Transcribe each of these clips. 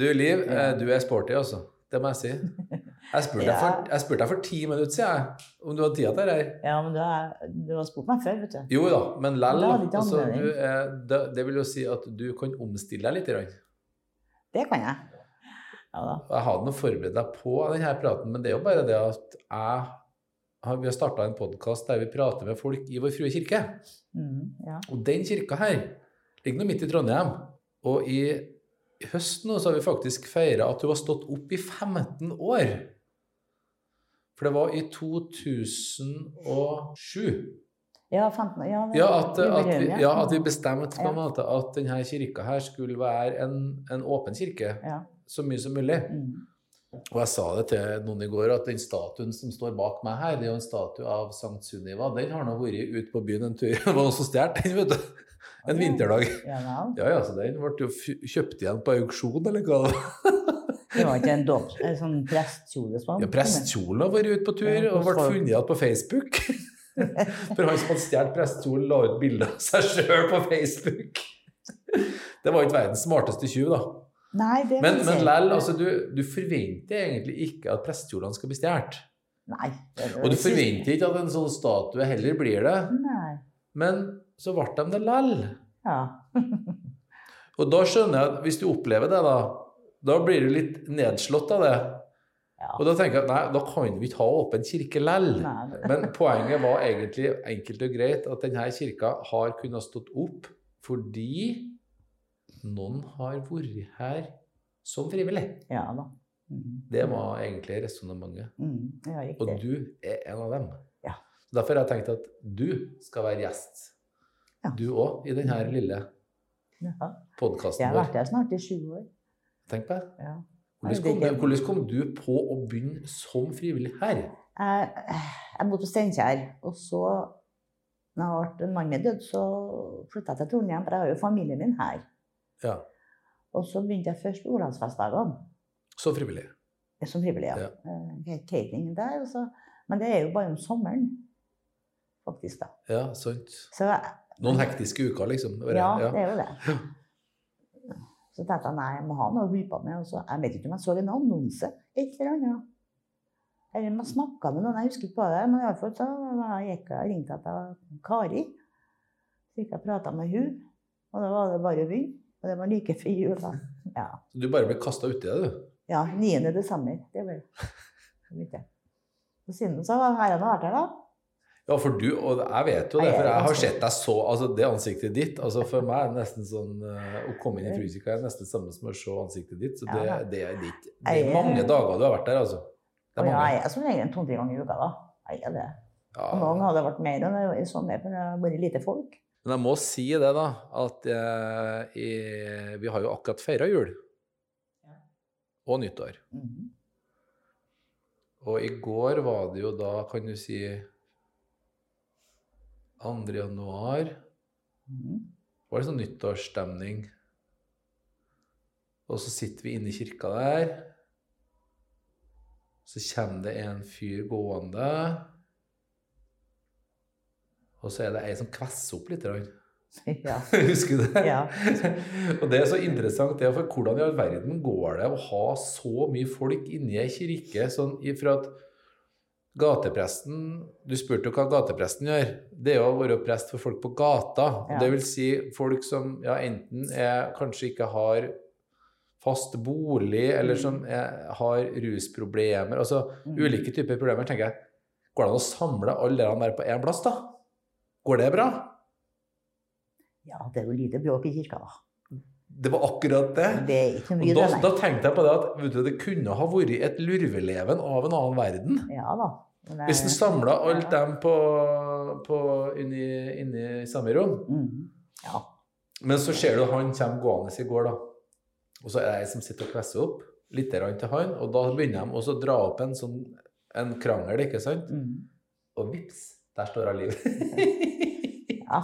Du, Liv, eh, du er sporty, altså. Det må jeg si. Jeg spurte deg for, for ti minutter siden om du hadde tid til det her. Ja, men du har, du har spurt meg før, vet du. Jo da, men lell. Altså, det, det vil jo si at du kan omstille deg litt. grann. Det kan jeg. Ja da. Jeg hadde nå forberedt deg på denne praten, men det er jo bare det at jeg har, vi har starta en podkast der vi prater med folk i Vår Frue kirke. Mm, ja. Og den kirka her ligger nå midt i Trondheim. Og i høst nå så har vi faktisk feira at hun har stått opp i 15 år. For det var i 2007 Ja, 15 ja, ja, at, at, vi, ja, at vi bestemte på en måte at denne kirka her skulle være en, en åpen kirke. Ja. Så mye som mulig. Mhm. Og jeg sa det til noen i går, at den statuen som står bak meg her, det er jo en statue av Sankt Sunniva. Den har nå vært ute på byen en tur. Det var noen som stjal den, vet du. En vinterdag. Ja. Ja, så den ble jo kjøpt igjen på auksjon, eller hva det var. Ikke en, dop, en sånn prestkjole som Ja, Prestkjolen har vært ute på tur og ble funnet igjen på Facebook. For han som hadde stjålet prestekjolen, la ut bilde av seg sjøl på Facebook. Det var ikke verdens smarteste tjuv, da. Nei, det Men, men lell, altså, du, du forventer egentlig ikke at prestekjolene skal bli stjålet. Og du forventer ikke at en sånn statue heller blir det. Nei. Men så ble de det lell. Ja. Og da skjønner jeg at hvis du opplever det, da, da blir du litt nedslått av det. ja. Og da tenker jeg at nei, da kan vi ikke ha åpen kirke lell. Men poenget var egentlig enkelt og greit at denne kirka har kunnet stått opp fordi noen har vært her som frivillig. Ja da. Mm. Det var egentlig resonnementet. Mm, Ja, Og du er en av dem. Ja. Derfor har jeg tenkt at du skal være gjest. Ja. Du òg, i denne lille Ja. podkasten Jeg har vært her snart i sju år. Tenk på det. Ja. Hvordan kom, kom du på å begynne som frivillig her? Jeg, jeg bodde på Steinkjer, og så når mannen min døde, så flytta jeg til Trondheim, for jeg har jo familien min her. Ja, Og så begynte jeg først Olandsfestdagene. Som frivillig. som frivillig. Ja. Ja. Catering der. Så, men det er jo bare om sommeren, faktisk. da. Ja, sant. Så Noen hektiske uker, liksom. Bare- ja, ja. det er jo det. Så tenkte jeg nei, jeg må ha noe å by på med. Og så, jeg vet ikke om jeg så en annonse et eller annet. Eller jeg snakka med noen, jeg husker ikke på det. Men iallfall så gikk jeg og ringte etter Kari. Så gikk jeg og prata med hun, og da var det bare å begynne. Og det var like før jul. da. Ja. Så du bare ble kasta uti det, du? ja, 9. desember. Det var det. Så. Og siden så har jeg vært her, da. Ja, for du, og jeg vet jo det, for jeg har sett deg så Altså, det ansiktet ditt altså For meg er det nesten sånn eh, Å komme inn i Frysika er nesten samme som å se ansiktet ditt. Så det, det er ditt. Det er mange dager du har vært der, altså. Det er mange. jeg er som regel to-tre ganger i uka, da. Jeg er det. Og noen ganger har det vært mer enn det i sommer, for det har vært lite folk. Men jeg må si det, da, at eh, i, vi har jo akkurat feira jul. Ja. Og nyttår. Mhm. Og i går var det jo da, kan du si 2. januar. Mhm. var det sånn nyttårsstemning. Og så sitter vi inne i kirka der. Så kommer det en fyr gående. Og så er det ei som kvesser opp litt. Ja. Husker du det? Ja. og det er så interessant, det, for hvordan i all verden går det å ha så mye folk inni ei kirke sånn ifra at Gatepresten Du spurte jo hva gatepresten gjør. Det er jo å være prest for folk på gata. Ja. Det vil si folk som ja, enten er, kanskje ikke har fast bolig, eller Mm. som er, har rusproblemer. Altså Mm. ulike typer problemer. tenker jeg, Går det an å samle alle de der på én plass, da? Går det bra? ja, det er jo lite bråk i kirka, da. Det var akkurat det. Det er ikke Og da, da tenkte jeg på det at du, det kunne ha vært et lurveleven av en annen verden. Ja da. Er... Hvis en samla alt dem på, på inni, inni samme rom. Mm. Ja. Men så ser du han kommer gående i går, da. Og så er det ei som sitter og kvesser opp litt til han, og da begynner de også å dra opp en sånn en krangel, ikke sant? Mm. Og vips, der står hun Liv. ja.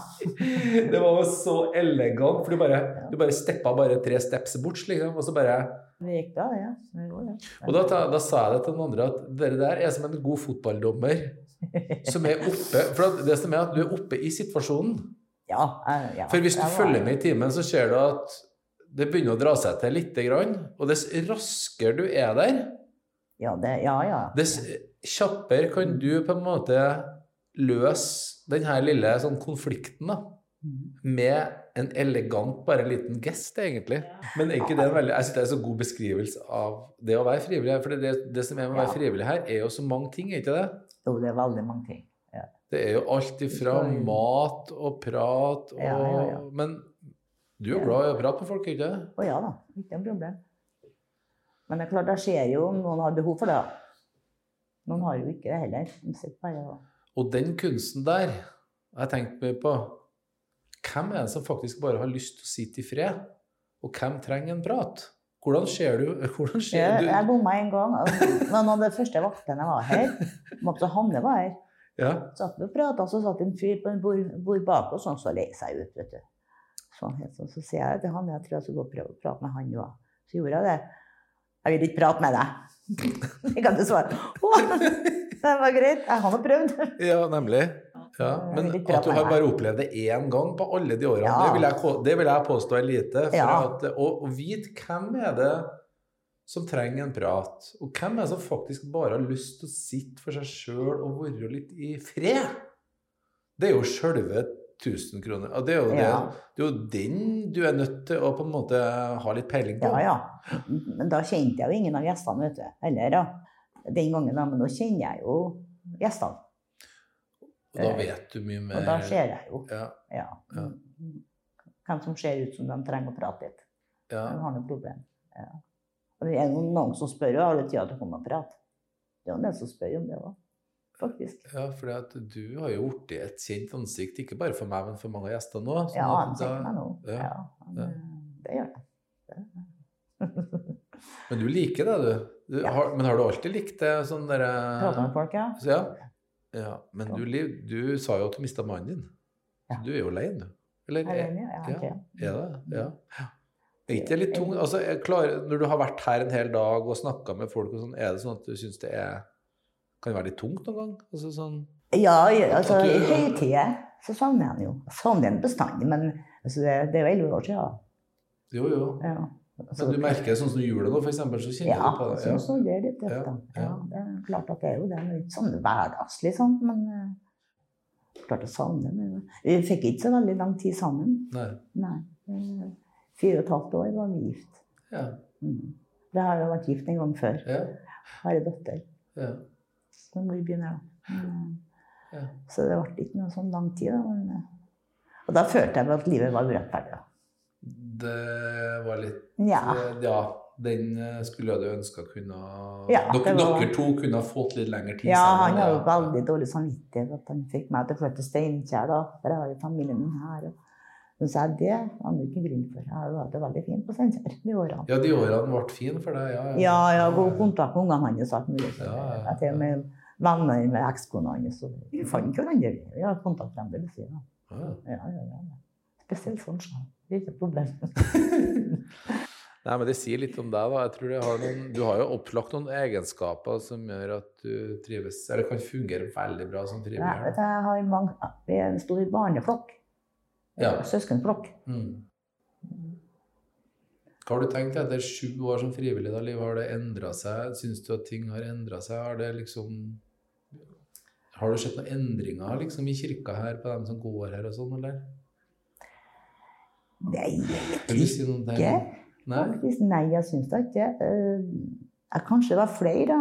det var jo så elegant, for du bare, du bare steppa bare tre steps bort, liksom, og så bare Det gikk da. Ja. Det går, ja. Og da, da sa jeg det til den andre at dere der er som en god fotballdommer som er oppe For det som er at du er oppe i situasjonen. Ja, jeg- ja. For hvis du jeg følger med i timen, så ser du at det begynner å dra seg til lite grann, og dess raskere du er der, Ja, det, ja, ja. dess kjappere kan du på en måte løse den her lille sånn konflikten, da. Mm. Med en elegant, bare en liten gest, egentlig. Men er ikke det en veldig, jeg synes det er en så god beskrivelse av det å være frivillig. her, For det, det som er med å være frivillig her, er jo så mange ting, er ikke det? Jo, det er veldig mange ting. Ja. Det er jo alt ifra mat og prat og Ja, ja, ja. Men du er jo glad i å prate med folk, ikke det? Å ja da, ikke noe problem. Men det er klart, det skjer jo om noen har behov for det. Noen har jo ikke det heller. De sitter bare og Og den kunsten der har jeg tenkt meg på Hvem er det som faktisk bare har lyst til å sitte i fred? Og hvem trenger en prat? Hvordan ser du Hvordan ser Jeg, du jeg bomma en gang. og Noen av de første vaktene var her. Måtte Hanne var her. Ja, Satt og prata, så satt en fyr på en bord, bord bak oss, sånn så lei seg ut, vet du. Sånn, sånn. Så sier jeg til han jeg tror jeg skal gå og prøve å prate med han nå. Så gjorde jeg det. Jeg vil ikke prate med deg. Jeg kan ikke svare. Det var greit. Jeg har nå prøvd. ja nemlig. Ja, men at du har bare opplevd det én gang på alle de årene, Ja. det, vil jeg, det vil jeg påstå er lite. For å, å vite hvem er det som trenger en prat, og hvem er det som faktisk bare har lyst til å sitte for seg sjøl og være litt i fred, det er jo sjølve 1000 kroner. Og det er, jo det, Ja. det er jo den du er nødt til å på en måte ha litt peiling på. Ja, ja. Men da kjente jeg jo ingen av gjestene, vet du. Heller, da. Den gangen. Men nå kjenner jeg jo gjestene. Og da vet du mye mer. Og da ser jeg jo Ja, ja. Ja. hvem som ser ut som de trenger å prate litt. ja. De har noe problem. Og det er noen som spør jo alle tida til å komme og prate. Det er jo en som spør om det òg, faktisk. Ja, for du har jo blitt et kjent ansikt, ikke bare for meg, men for mange gjester gjestene Sånn Ja, han kjenner meg nå. ja, Ja, han, ja. Det gjør jeg. Det- Men du liker det, du. Du Ja. har, men har du alltid likt det sånn der, Prate med folk, ja. Så ja. ja. Men du, Liv, du sa jo at du mista mannen din. Ja. Du er jo alene, du. Eller Jeg er enig, ja. er det? Ja. Er ikke det litt tungt? Altså, klarer, når du har vært her en hel dag og snakka med folk, og sånn, er det sånn at du syns det er kan være litt tungt noen gang? Altså, sånn, Ja, altså At i du- høytider så savner jeg han jo. Jeg savner han bestandig, men altså, det, det er jo elleve år siden. jo, jo. Ja. Men du merker sånn som jula nå, eksempel, så kjenner ja, du på det. så, så det er litt tøft, Ja, da. ja. Ja, det er klart at det er jo det. men litt sånn hverdagslig, sånn, men uh, klart å savne det. Vi fikk ikke så veldig lang tid sammen. Nei. Nei. Eh, Fire og et halvt år var vi gift. Ja. Mm. Det har jo vært gift en gang før. Ja. Har en datter. ja. Nå vi begynner, da. Mm. Ja. Så det ble ikke noe sånn lang tid. Da, men, eh, og da følte jeg at livet var urettferdig. Det var litt Ja. Ja, den eh, skulle jeg ønska kunne Ja, dere, var- dere to kunne fått litt lengre tid Ja, sammen. han har jo veldig dårlig samvittighet at han fikk meg til å flytte til Steinkjer. For jeg har jo familien min her. Og, så er det var det ikke grunn for. Jeg hatt det veldig fint på Steinkjer de årene. Ja, de årene ble fine for deg, ja. Ja, jeg har god kontakt med ungene hans og alt mulig. Ja, ja, ja. Til og med venner med ekskona hans. Vi fant hverandre. Vi har kontakt fremdeles. Ja. Ja. Ja, ja, ja. Spesielt ikke et problem. Nei, men det sier litt om deg, da. Jeg tror det har noen, du har jo opplagt noen egenskaper som gjør at du trives, eller kan fungere veldig bra som frivillig. vet, jeg har mange, vi er en stor barneflokk. Ja. Søskenflokk. Mm. Hva har du tenkt etter sju år som frivillig? da, Liv? Har det endra seg? Syns du at ting har endra seg? Har det liksom Har du sett noen endringer liksom, i kirka her på dem som går her og sånn, eller? Nei, jeg ting? ikke. Faktisk, nei, jeg syns da ikke Eh, jeg Kanskje det var flere, da.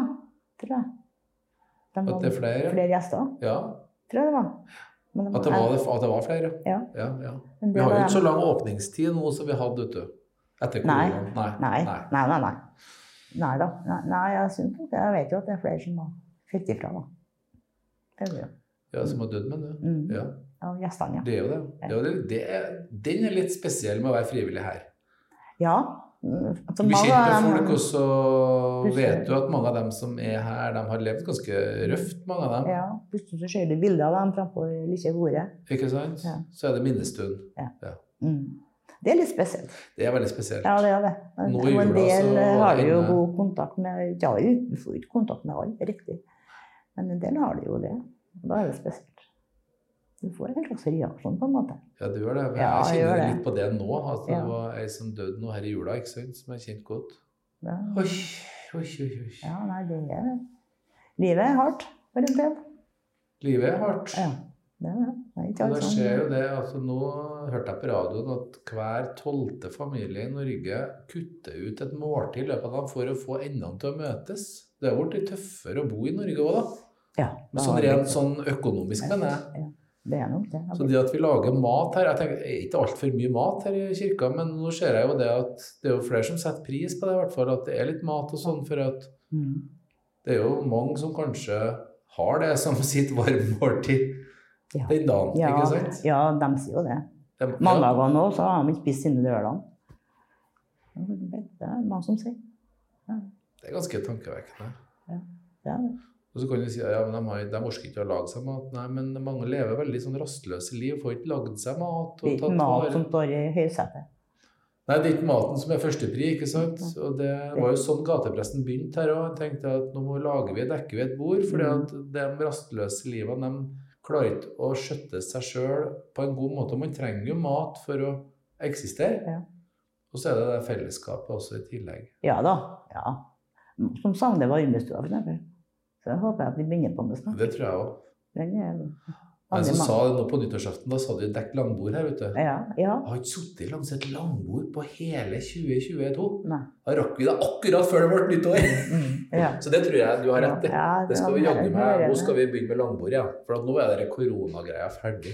Tror jeg. De At det er flere? Flere gjester, Ja. tror jeg det var. Men At det var, at det var flere? Ja. ja, ja. Vi har jo ikke så lang åpningstid nå som vi hadde, vet du. Etter Nei. Nei. Nei, nei, nei. Nei, nei da. Nei, nei, jeg syns nok. Jeg vet jo at det er flere som har falt ifra, da. Det er det. Ja, som har dødd, med du. Mm. Ja, Av gjestene, ja. det er jo det. det, er jo det. det er, den er litt spesiell med å være frivillig her. Ja. Altså, Du blir kjent med folk, og så vet du at mange av dem som er her, de har levd ganske røft, mange av dem. Ja, plutselig så ser du bilder av dem framfor lille bordet. Ikke sant? Ja. Så er det minnestund. Mm. Det er litt spesielt. Det er veldig spesielt. Ja, det er det. Nå i og en del så eh, har du jo god kontakt med Ikke alle, du får ikke kontakt med alle, riktig. Men en del har det jo det. Da er det spesielt. Du får en slags reaksjon, på en måte. Ja, du gjør det. Men Ja, jeg jeg kjenner gjør det. litt på det nå. Altså, Ja. Det var ei som døde nå her i jula, ikke sant, som jeg kjente godt. Ja, Oi, oi, oi. oi. ja nei, det er Livet er hardt for en del. Livet er hardt. Ja, det er det. Er ikke alt det skjer jo det, altså Nå hørte jeg på radioen at hver tolvte familie i Norge kutter ut et måltid i løpet av dagen for å få endene til å møtes. Det har blitt tøffere å bo i Norge òg, da. Ja, sånn rent sånn økonomisk, mener jeg. Det er nok det. Så det at vi lager mat her Jeg tenker, er ikke altfor mye mat her i kirka, men nå ser jeg jo det at det er jo flere som setter pris på det, i hvert fall. At det er litt mat og sånn. For at Mm. det er jo mange som kanskje har det som sitt varmmåltid Ja. den dagen, Ja, ikke sant? ja, de sier jo det. Det- Mandager nå så har de ikke spist sine lørdag. Det er mange som sier. Det er ganske tankevekkende. Det er det. Og så kan du si ja, de, har, de orker ikke å lage seg mat. Nei, men mange lever veldig sånn rastløse liv, får ikke lagd seg mat. Det er ikke mat som står i høysetet. Nei, det er ikke maten som er førstepri, ikke sant? Og det var jo sånn gatepresten begynte her òg. Han tenkte at nå må lager vi, dekker vi et bord, fordi Mm. at de rastløse livene de klarer ikke å skjøtte seg sjøl på en god måte. Man trenger jo mat for å eksistere. Ja. Og så er det det fellesskapet også i tillegg. Ja da. ja. Som savner varmestua, for eksempel. Så jeg håper at de begynner på med snart. Det tror jeg òg. Men så Alle sa de nå på nyttårsaften, da sa de dekk langbord her, vet du. Ja. ja. Jeg har ikke sittet langs et langbord på hele 2022. Nei. Da rakk vi det akkurat før det ble nyttår. Mm. ja. Så det tror jeg du har rett i. Ja, Det skal vi ja, jaggu meg. Nå skal vi begynne med langbord, ja. For nå er det koronagreia ferdig.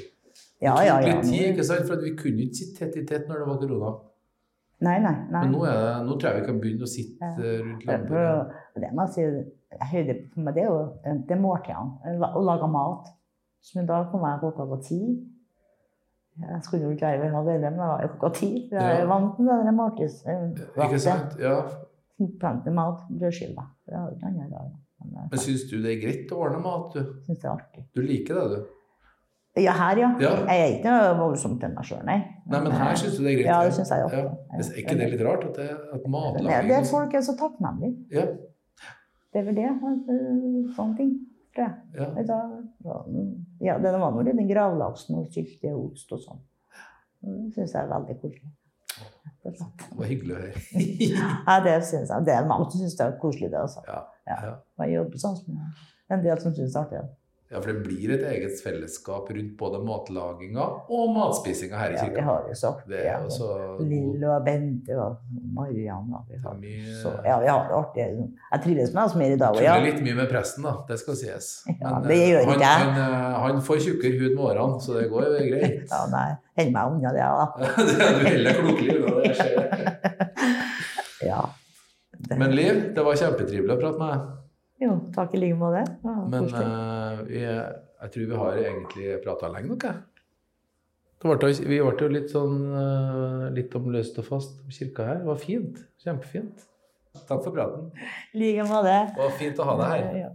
Ja, ja, ja. tid, ikke sant? For vi kunne ikke sitte tett i tett når det var korona. Nei, nei. nei. Men nå, det, nå tror jeg vi kan begynne å sitte Ja. eh, rundt langbordet. det må jeg si, høyde for meg, det er jo det er måltidene. la- Å lage mat. Som i dag kom jeg klokka på ti. Jeg skulle jo ikke være ved halv elleve, men jeg var jo klokka ti. for Jeg er Ja. vant til denne måltids... Ikke sant? Ja. Plante mat, brødskiver. Men syns du det er greit å ordne mat, du? syns det er artig. Du liker det, du? Ja, her, ja. Ja. Jeg er ikke noe voldsomt meg sjøl, nei. Nei, men her syns du det er greit? Ja, det syns jeg også. Ja. Er ikke det litt rart? At, det, at matlaging det er folk er så takknemlige. Ja, Det er vel det. Sånne ting. tror jeg. ja. Ja, det var nå litt den gravlaksen og sylte ost og sånn. Det syns jeg er veldig koselig. Det var hyggelig å høre. Ja, det synes jeg. Det er mange som syns det er koselig, det. Altså. Ja, Ja. Jeg jobber sånn som en del som syns det er artig. Ja, for det blir et eget fellesskap rundt både matlaginga og matspisinga her i Ja, vi har jo sagt Det Ja. så god Lille og Bente og Marianne. Vi har, mye så, ja, vi har det artig. Jeg trives med oss mer i dag òg, ja. Tuller litt mye med presten, da. Det skal sies. Ja, det eh, gjør han, ikke jeg. Han, eh, han får tjukkere hud med årene, så det går jo greit. Ja, nei, Holder meg unna det, da. du heller klokelig unna det. jeg ser det. Ja. Det, Men Liv, det var kjempetrivelig å prate med deg. Jo, takk i like måte. Ja, Men uh, eh, vi, jeg tror vi har egentlig prata lenge nok, jeg. Det ble, vi ble jo litt sånn eh, litt om løst og fast om kirka her. Det var fint. Kjempefint. Takk for praten. I like måte. Det var fint å ha deg her. Ja.